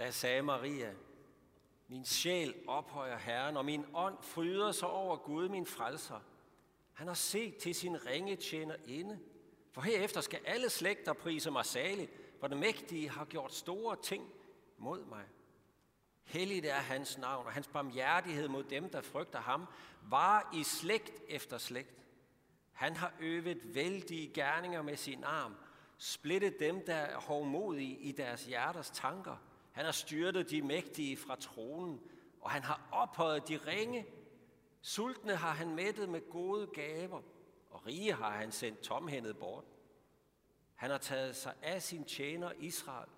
Da sagde Maria, min sjæl ophøjer Herren, og min ånd fryder sig over Gud, min frelser. Han har set til sin ringe tjener inde. For herefter skal alle slægter prise mig salig, for den mægtige har gjort store ting mod mig. Helligt er hans navn, og hans barmhjertighed mod dem, der frygter ham, var i slægt efter slægt. Han har øvet vældige gerninger med sin arm, splittet dem, der er hovmodige i deres hjerters tanker. Han har styrtet de mægtige fra tronen, og han har ophøjet de ringe. Sultne har han mættet med gode gaver, og rige har han sendt tomhændet bort. Han har taget sig af sin tjener Israel,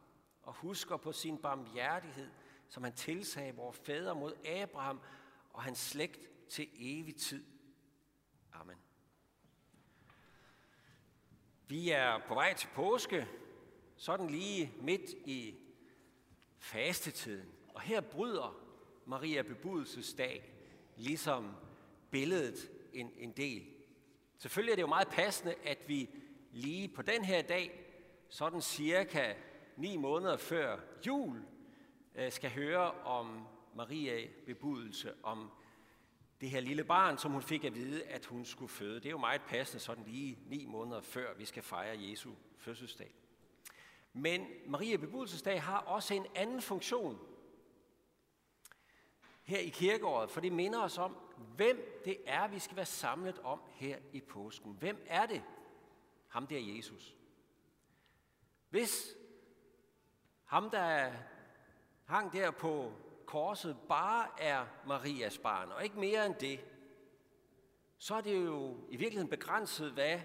og husker på sin barmhjertighed, som han tilsagde vores fædre mod Abraham og hans slægt til evig tid. Amen. Vi er på vej til påske, sådan lige midt i fastetiden. Og her bryder Maria bebudelsesdag ligesom billedet en, en del. Selvfølgelig er det jo meget passende, at vi lige på den her dag, sådan cirka ni måneder før jul, øh, skal høre om Maria bebudelse, om det her lille barn, som hun fik at vide, at hun skulle føde. Det er jo meget passende sådan lige ni måneder før vi skal fejre Jesu fødselsdag. Men Maria bebudelsesdag har også en anden funktion her i kirkeåret, for det minder os om, hvem det er, vi skal være samlet om her i påsken. Hvem er det? Ham der Jesus. Hvis ham, der hang der på korset, bare er Marias barn, og ikke mere end det, så er det jo i virkeligheden begrænset, hvad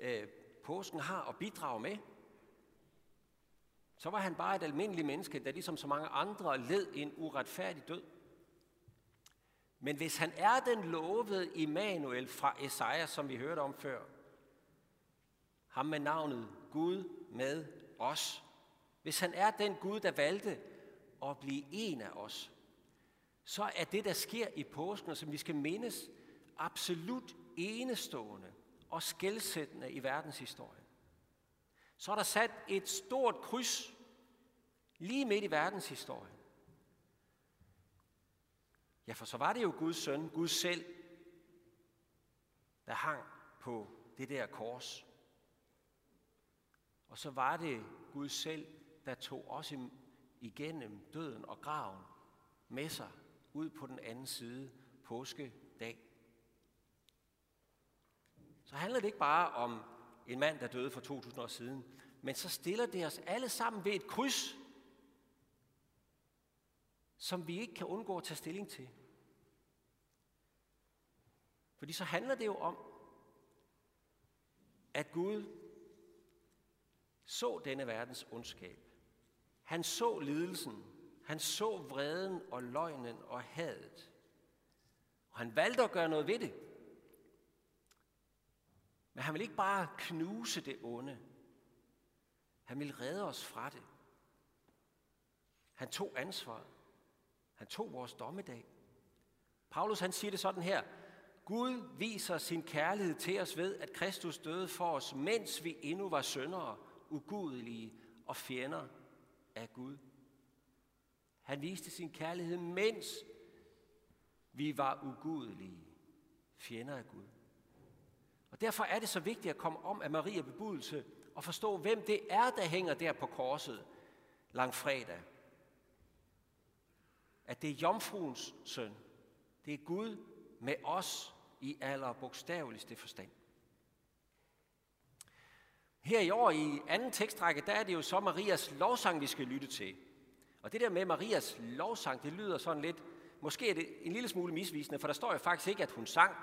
øh, påsken har at bidrage med. Så var han bare et almindeligt menneske, der ligesom så mange andre led en uretfærdig død. Men hvis han er den lovede Immanuel fra Esajas, som vi hørte om før, ham med navnet Gud med os, hvis han er den Gud, der valgte at blive en af os, så er det, der sker i påsken, som vi skal mindes, absolut enestående og skældsættende i verdenshistorien. Så er der sat et stort kryds lige midt i verdenshistorien. Ja, for så var det jo Guds søn, Gud selv, der hang på det der kors. Og så var det Gud selv, der tog os igennem døden og graven med sig ud på den anden side påskedag. Så handler det ikke bare om en mand, der døde for 2000 år siden, men så stiller det os alle sammen ved et kryds, som vi ikke kan undgå at tage stilling til. Fordi så handler det jo om, at Gud så denne verdens ondskab. Han så lidelsen. Han så vreden og løgnen og hadet. Og han valgte at gøre noget ved det. Men han vil ikke bare knuse det onde. Han vil redde os fra det. Han tog ansvaret. Han tog vores dommedag. Paulus han siger det sådan her. Gud viser sin kærlighed til os ved, at Kristus døde for os, mens vi endnu var syndere, ugudelige og fjender af Gud. Han viste sin kærlighed, mens vi var ugudelige, fjender af Gud. Og derfor er det så vigtigt at komme om af Maria bebudelse og forstå, hvem det er, der hænger der på korset langfredag. At det er jomfruens søn. Det er Gud med os i aller bogstaveligste forstand. Her i år i anden tekstrække, der er det jo så Marias lovsang, vi skal lytte til. Og det der med Marias lovsang, det lyder sådan lidt, måske er det en lille smule misvisende, for der står jo faktisk ikke, at hun sang,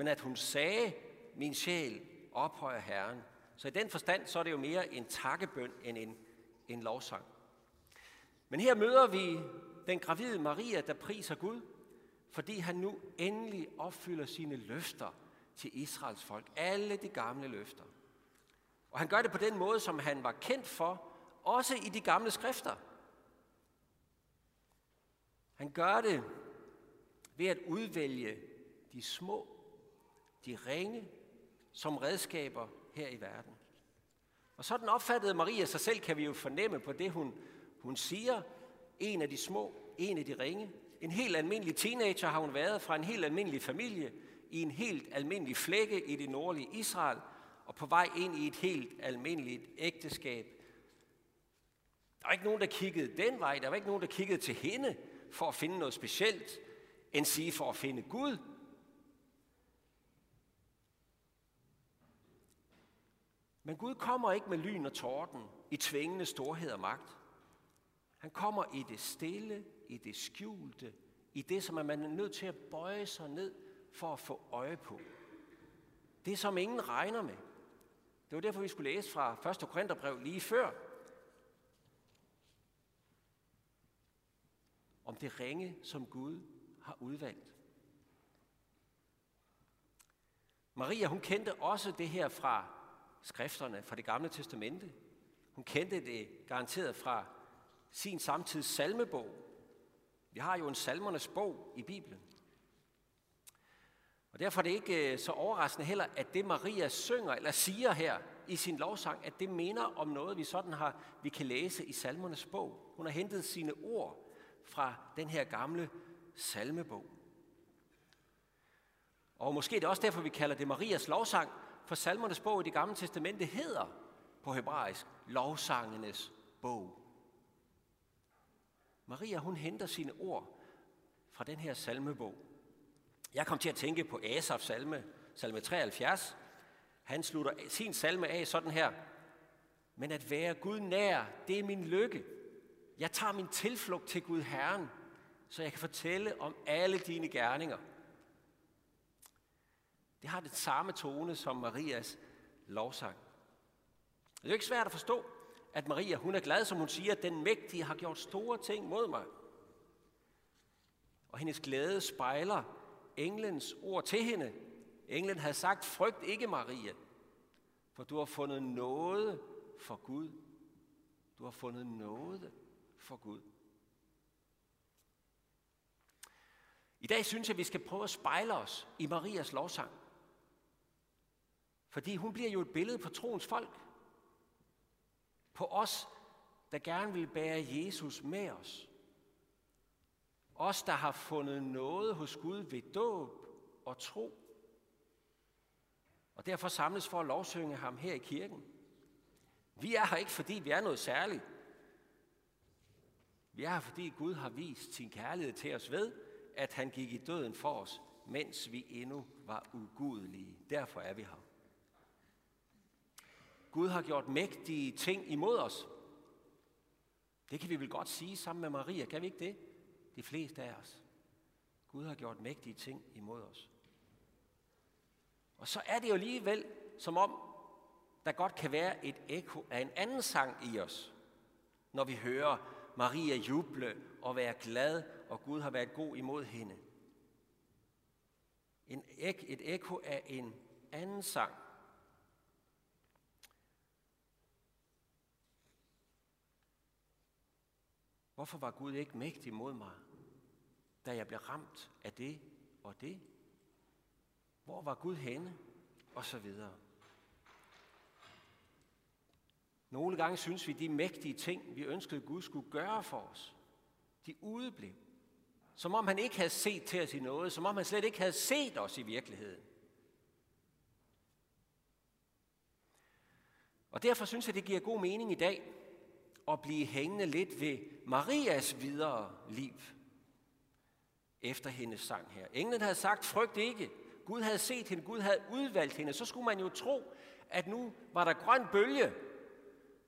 men at hun sagde, min sjæl ophøjer Herren. Så i den forstand, så er det jo mere en takkebøn end en, en lovsang. Men her møder vi den gravide Maria, der priser Gud, fordi han nu endelig opfylder sine løfter til Israels folk. Alle de gamle løfter. Og han gør det på den måde, som han var kendt for, også i de gamle skrifter. Han gør det ved at udvælge de små, de ringe, som redskaber her i verden. Og sådan opfattede Maria sig selv, kan vi jo fornemme på det, hun Hun siger, en af de små, en af de ringe. En helt almindelig teenager har hun været fra en helt almindelig familie i en helt almindelig flække i det nordlige Israel og på vej ind i et helt almindeligt ægteskab. Der var ikke nogen, der kiggede den vej. Der var ikke nogen, der kiggede til hende for at finde noget specielt, end sige for at finde Gud. Men Gud kommer ikke med lyn og torden i tvingende storhed og magt. Han kommer i det stille, i det skjulte, i det, som man er nødt til at bøje sig ned for at få øje på. Det, som ingen regner med. Det var derfor, vi skulle læse fra 1. Korintherbrev lige før. Om det ringe, som Gud har udvalgt. Maria, hun kendte også det her fra skrifterne, fra det gamle testamente. Hun kendte det garanteret fra sin samtids salmebog. Vi har jo en salmernes bog i Bibelen. Og derfor er det ikke øh, så overraskende heller, at det Maria synger eller siger her i sin lovsang, at det minder om noget, vi sådan har, vi kan læse i salmernes bog. Hun har hentet sine ord fra den her gamle salmebog. Og måske er det også derfor, vi kalder det Marias lovsang, for salmernes bog i det gamle testamente hedder på hebraisk lovsangenes bog. Maria, hun henter sine ord fra den her salmebog. Jeg kom til at tænke på Asafs salme, salme 73. Han slutter sin salme af sådan her. Men at være Gud nær, det er min lykke. Jeg tager min tilflugt til Gud Herren, så jeg kan fortælle om alle dine gerninger. Det har det samme tone som Marias lovsang. Det er jo ikke svært at forstå, at Maria, hun er glad, som hun siger, at den mægtige har gjort store ting mod mig. Og hendes glæde spejler englens ord til hende. Englen havde sagt, frygt ikke, Maria, for du har fundet noget for Gud. Du har fundet noget for Gud. I dag synes jeg, at vi skal prøve at spejle os i Marias lovsang. Fordi hun bliver jo et billede på troens folk. På os, der gerne vil bære Jesus med os. Os, der har fundet noget hos Gud ved dåb og tro. Og derfor samles for at lovsynge ham her i kirken. Vi er her ikke, fordi vi er noget særligt. Vi er her, fordi Gud har vist sin kærlighed til os ved, at han gik i døden for os, mens vi endnu var ugudelige. Derfor er vi her. Gud har gjort mægtige ting imod os. Det kan vi vel godt sige sammen med Maria, kan vi ikke det? De fleste af os. Gud har gjort mægtige ting imod os. Og så er det jo alligevel, som om der godt kan være et ekko af en anden sang i os, når vi hører Maria juble og være glad, og Gud har været god imod hende. En ek, et ekko af en anden sang. Hvorfor var Gud ikke mægtig mod mig, da jeg blev ramt af det og det? Hvor var Gud henne? Og så videre. Nogle gange synes vi, de mægtige ting, vi ønskede Gud skulle gøre for os, de udeblev. Som om han ikke havde set til os i noget, som om han slet ikke havde set os i virkeligheden. Og derfor synes jeg, det giver god mening i dag at blive hængende lidt ved Marias videre liv efter hendes sang her. Englen havde sagt, frygt ikke. Gud havde set hende, Gud havde udvalgt hende. Så skulle man jo tro, at nu var der grøn bølge.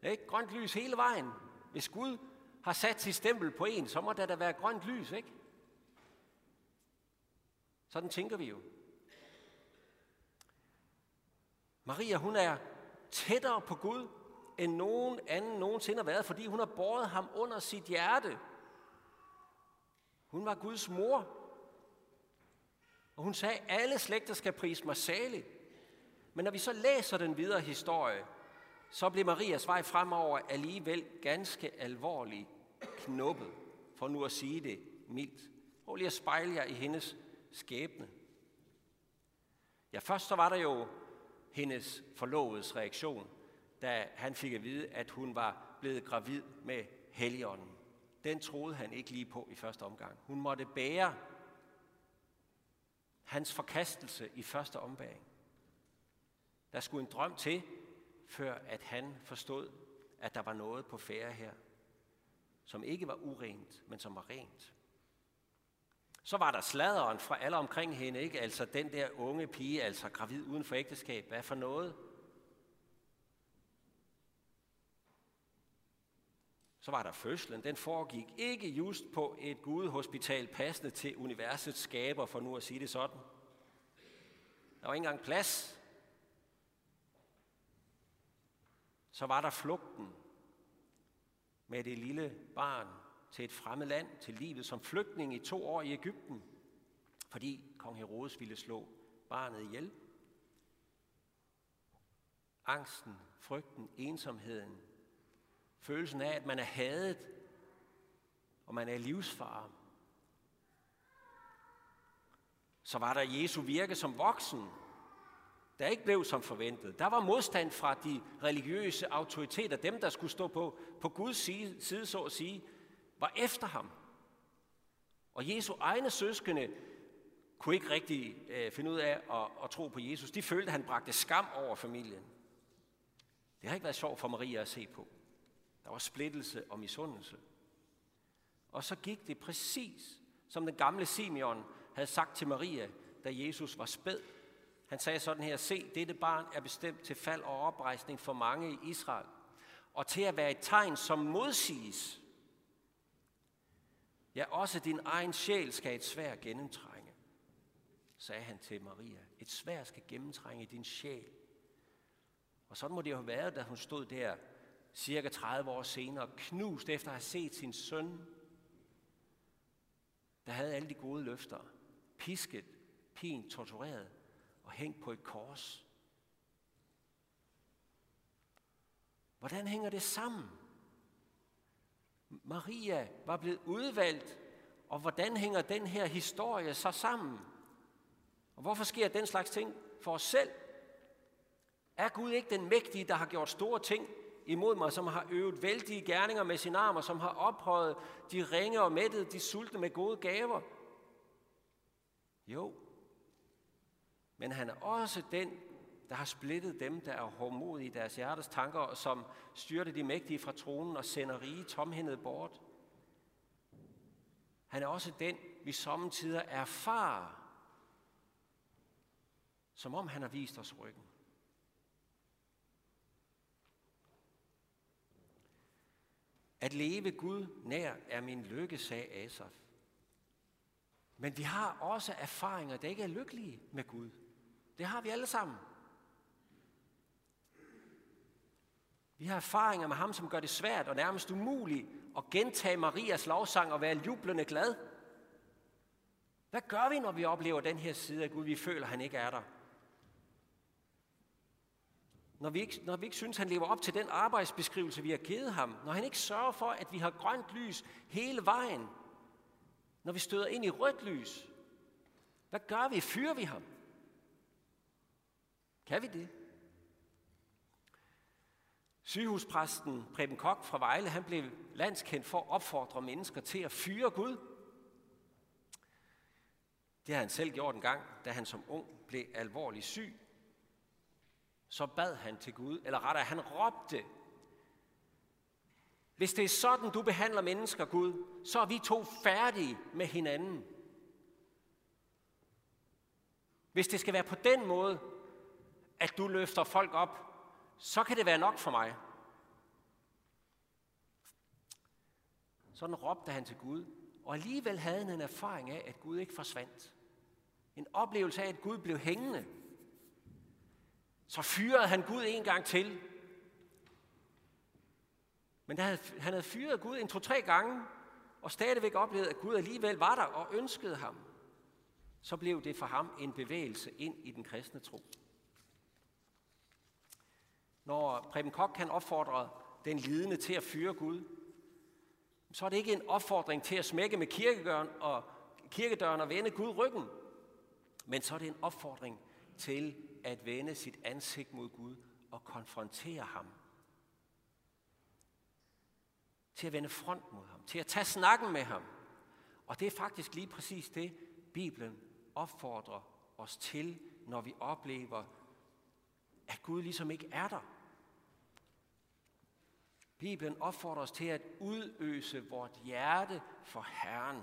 Ikke? Grønt lys hele vejen. Hvis Gud har sat sit stempel på en, så må der da være grønt lys, ikke? Sådan tænker vi jo. Maria, hun er tættere på Gud, end nogen anden nogensinde har været, fordi hun har båret ham under sit hjerte. Hun var Guds mor. Og hun sagde, alle slægter skal prise mig salig. Men når vi så læser den videre historie, så blev Marias vej fremover alligevel ganske alvorlig knuppet, for nu at sige det mildt. Prøv lige at spejle jer i hendes skæbne. Ja, først så var der jo hendes forlovedes reaktion da han fik at vide, at hun var blevet gravid med Helligånden. Den troede han ikke lige på i første omgang. Hun måtte bære hans forkastelse i første ombæring. Der skulle en drøm til, før at han forstod, at der var noget på færre her, som ikke var urent, men som var rent. Så var der sladeren fra alle omkring hende, ikke? Altså den der unge pige, altså gravid uden for ægteskab. Hvad for noget? Så var der fødslen. Den foregik ikke just på et gudehospital passende til universets skaber, for nu at sige det sådan. Der var ikke engang plads. Så var der flugten med det lille barn til et fremmed land, til livet som flygtning i to år i Ægypten, fordi kong Herodes ville slå barnet ihjel. Angsten, frygten, ensomheden, følelsen af, at man er hadet, og man er livsfare. Så var der Jesu virke som voksen, der ikke blev som forventet. Der var modstand fra de religiøse autoriteter, dem der skulle stå på, på Guds side, side, så at sige, var efter ham. Og Jesu egne søskende kunne ikke rigtig øh, finde ud af at, at tro på Jesus. De følte, at han bragte skam over familien. Det har ikke været sjovt for Maria at se på. Der var splittelse og misundelse. Og så gik det præcis, som den gamle Simeon havde sagt til Maria, da Jesus var spæd. Han sagde sådan her, se, dette barn er bestemt til fald og oprejsning for mange i Israel, og til at være et tegn, som modsiges. Ja, også din egen sjæl skal et svær gennemtrænge, sagde han til Maria. Et svær skal gennemtrænge din sjæl. Og sådan må det jo have været, da hun stod der cirka 30 år senere, knust efter at have set sin søn, der havde alle de gode løfter, pisket, pin, tortureret og hængt på et kors. Hvordan hænger det sammen? Maria var blevet udvalgt, og hvordan hænger den her historie så sammen? Og hvorfor sker den slags ting for os selv? Er Gud ikke den mægtige, der har gjort store ting imod mig, som har øvet vældige gerninger med sin arm, og som har ophøjet de ringe og mættet de sultne med gode gaver? Jo, men han er også den, der har splittet dem, der er hårdmodige i deres hjertes tanker, og som styrte de mægtige fra tronen og sender rige tomhændede bort. Han er også den, vi samtidig erfarer, som om han har vist os ryggen. At leve Gud nær er min lykke, sagde Asaf. Men vi har også erfaringer, der ikke er lykkelige med Gud. Det har vi alle sammen. Vi har erfaringer med ham, som gør det svært og nærmest umuligt at gentage Marias lovsang og være jublende glad. Hvad gør vi, når vi oplever den her side af Gud, vi føler, han ikke er der? Når vi, ikke, når vi ikke synes, han lever op til den arbejdsbeskrivelse, vi har givet ham. Når han ikke sørger for, at vi har grønt lys hele vejen. Når vi støder ind i rødt lys. Hvad gør vi? Fyrer vi ham? Kan vi det? Sygehuspræsten Preben Kok fra Vejle, han blev landskendt for at opfordre mennesker til at fyre Gud. Det har han selv gjort en gang, da han som ung blev alvorligt syg. Så bad han til Gud, eller rettere, han råbte, hvis det er sådan, du behandler mennesker, Gud, så er vi to færdige med hinanden. Hvis det skal være på den måde, at du løfter folk op, så kan det være nok for mig. Sådan råbte han til Gud, og alligevel havde han en erfaring af, at Gud ikke forsvandt. En oplevelse af, at Gud blev hængende. Så fyrede han Gud en gang til. Men han havde fyret Gud en to-tre gange, og stadigvæk oplevede, at Gud alligevel var der og ønskede ham. Så blev det for ham en bevægelse ind i den kristne tro. Når Preben Kok kan opfordre den lidende til at fyre Gud, så er det ikke en opfordring til at smække med kirkedøren og, kirkedøren og vende Gud ryggen, men så er det en opfordring til at vende sit ansigt mod Gud og konfrontere ham. til at vende front mod ham, til at tage snakken med ham. Og det er faktisk lige præcis det, Bibelen opfordrer os til, når vi oplever, at Gud ligesom ikke er der. Bibelen opfordrer os til at udøse vort hjerte for Herren.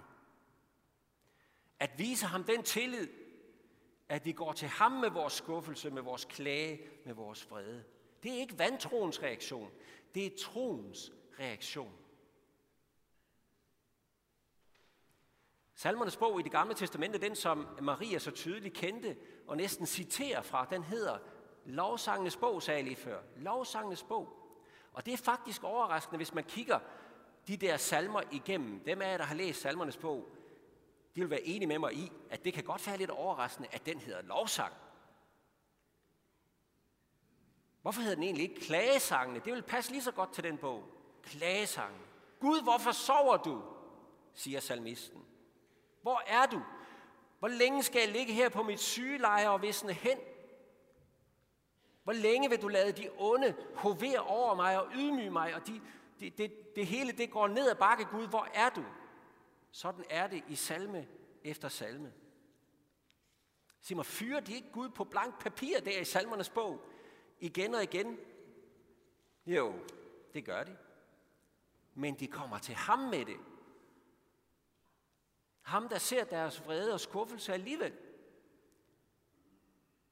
At vise ham den tillid, at vi går til ham med vores skuffelse, med vores klage, med vores vrede. Det er ikke vantroens reaktion, det er troens reaktion. Salmernes bog i det gamle testamente, den som Maria så tydeligt kendte og næsten citerer fra, den hedder Lovsangenes bog, sagde jeg lige før. Lovsangenes bog. Og det er faktisk overraskende, hvis man kigger de der salmer igennem. Dem af jer, der har læst salmernes bog, de vil være enige med mig i, at det kan godt være lidt overraskende, at den hedder lovsang. Hvorfor hedder den egentlig ikke klagesangene? Det vil passe lige så godt til den bog. Klagesangene. Gud, hvorfor sover du? siger salmisten. Hvor er du? Hvor længe skal jeg ligge her på mit sygeleje og visne hen? Hvor længe vil du lade de onde hovere over mig og ydmyge mig, og de, det, det, det hele det går ned ad bakke, Gud, hvor er du? Sådan er det i salme efter salme. Sig mig, fyrer de ikke Gud på blank papir der i salmernes bog? Igen og igen? Jo, det gør de. Men de kommer til ham med det. Ham, der ser deres vrede og skuffelse alligevel.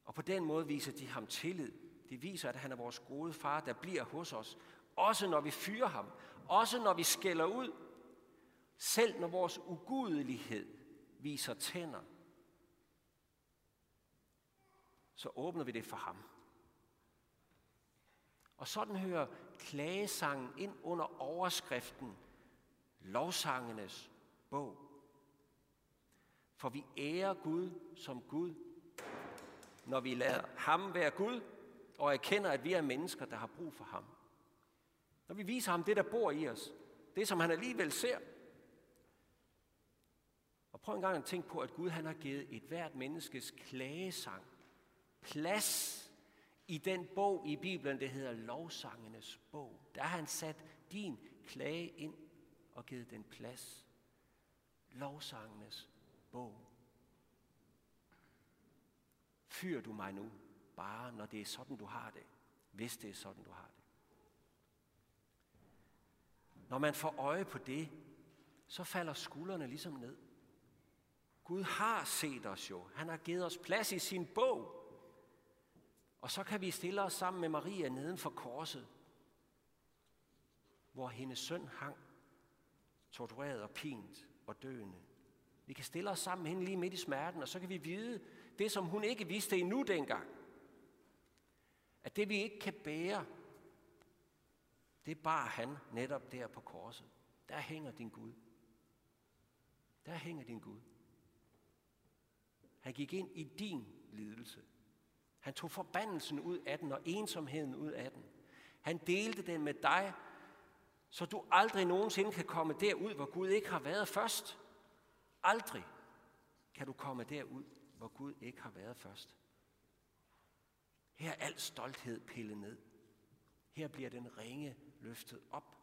Og på den måde viser de ham tillid. De viser, at han er vores gode far, der bliver hos os. Også når vi fyrer ham. Også når vi skælder ud. Selv når vores ugudelighed viser tænder. Så åbner vi det for ham. Og sådan hører klagesangen ind under overskriften Lovsangenes bog. For vi ærer Gud som Gud, når vi lader ham være Gud, og erkender, at vi er mennesker, der har brug for ham. Når vi viser ham det, der bor i os, det som han alligevel ser. Prøv en gang at tænke på, at Gud han har givet et hvert menneskes klagesang plads i den bog i Bibelen, det hedder Lovsangenes bog. Der har han sat din klage ind og givet den plads. Lovsangenes bog. Fyr du mig nu, bare når det er sådan, du har det. Hvis det er sådan, du har det. Når man får øje på det, så falder skuldrene ligesom ned. Gud har set os jo. Han har givet os plads i sin bog. Og så kan vi stille os sammen med Maria neden for korset, hvor hendes søn hang, tortureret og pint og døende. Vi kan stille os sammen med hende lige midt i smerten, og så kan vi vide det, som hun ikke vidste endnu dengang. At det, vi ikke kan bære, det bar han netop der på korset. Der hænger din Gud. Der hænger din Gud. Han gik ind i din lidelse. Han tog forbandelsen ud af den og ensomheden ud af den. Han delte den med dig, så du aldrig nogensinde kan komme derud, hvor Gud ikke har været først. Aldrig kan du komme derud, hvor Gud ikke har været først. Her er al stolthed pillet ned. Her bliver den ringe løftet op.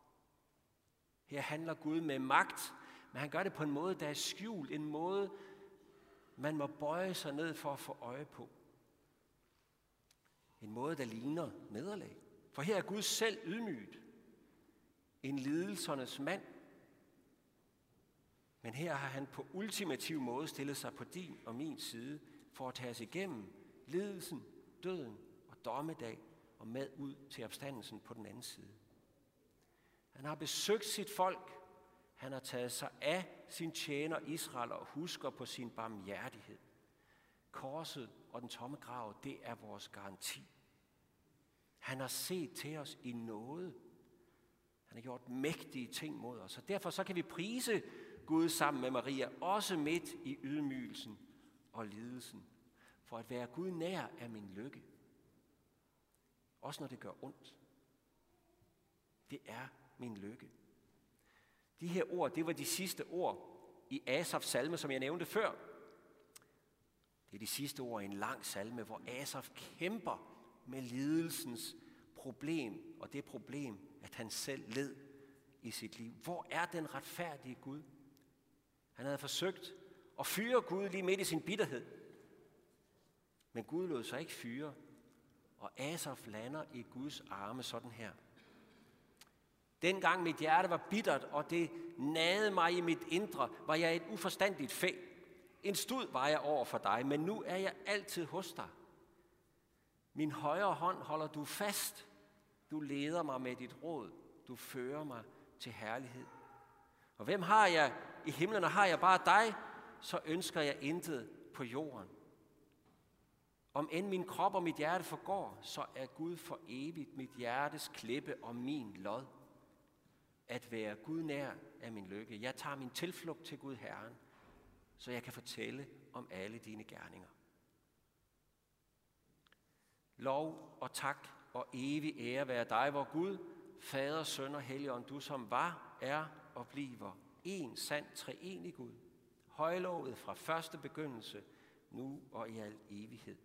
Her handler Gud med magt, men han gør det på en måde, der er skjult. En måde, man må bøje sig ned for at få øje på. En måde, der ligner nederlag. For her er Gud selv ydmyget. En lidelsernes mand. Men her har han på ultimativ måde stillet sig på din og min side for at tage os igennem lidelsen, døden og dommedag og med ud til opstandelsen på den anden side. Han har besøgt sit folk. Han har taget sig af sin tjener Israel og husker på sin barmhjertighed. Korset og den tomme grav, det er vores garanti. Han har set til os i noget. Han har gjort mægtige ting mod os. Og derfor så kan vi prise Gud sammen med Maria, også midt i ydmygelsen og lidelsen. For at være Gud nær er min lykke. Også når det gør ondt. Det er min lykke. De her ord, det var de sidste ord i Asafs salme, som jeg nævnte før. Det er de sidste ord i en lang salme, hvor Asaf kæmper med lidelsens problem, og det problem, at han selv led i sit liv. Hvor er den retfærdige Gud? Han havde forsøgt at fyre Gud lige midt i sin bitterhed. Men Gud lod sig ikke fyre, og Asaf lander i Guds arme sådan her. Dengang mit hjerte var bittert, og det nagede mig i mit indre, var jeg et uforstandigt fæ. En stud var jeg over for dig, men nu er jeg altid hos dig. Min højre hånd holder du fast. Du leder mig med dit råd. Du fører mig til herlighed. Og hvem har jeg i himlen, og har jeg bare dig, så ønsker jeg intet på jorden. Om end min krop og mit hjerte forgår, så er Gud for evigt mit hjertes klippe og min lod. At være Gud nær er min lykke. Jeg tager min tilflugt til Gud Herren, så jeg kan fortælle om alle dine gerninger. Lov og tak og evig ære være dig, vor Gud, Fader, Søn og Helligånd, du som var, er og bliver en sand treenig Gud, højlovet fra første begyndelse, nu og i al evighed.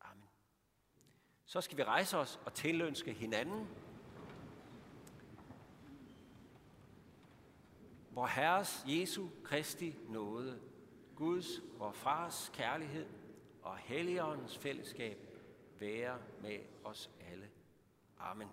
Amen. Så skal vi rejse os og tilønske hinanden. Vor Herres Jesu Kristi nåde, Guds, og Fars kærlighed og Helligåndens fællesskab være med os alle. Amen.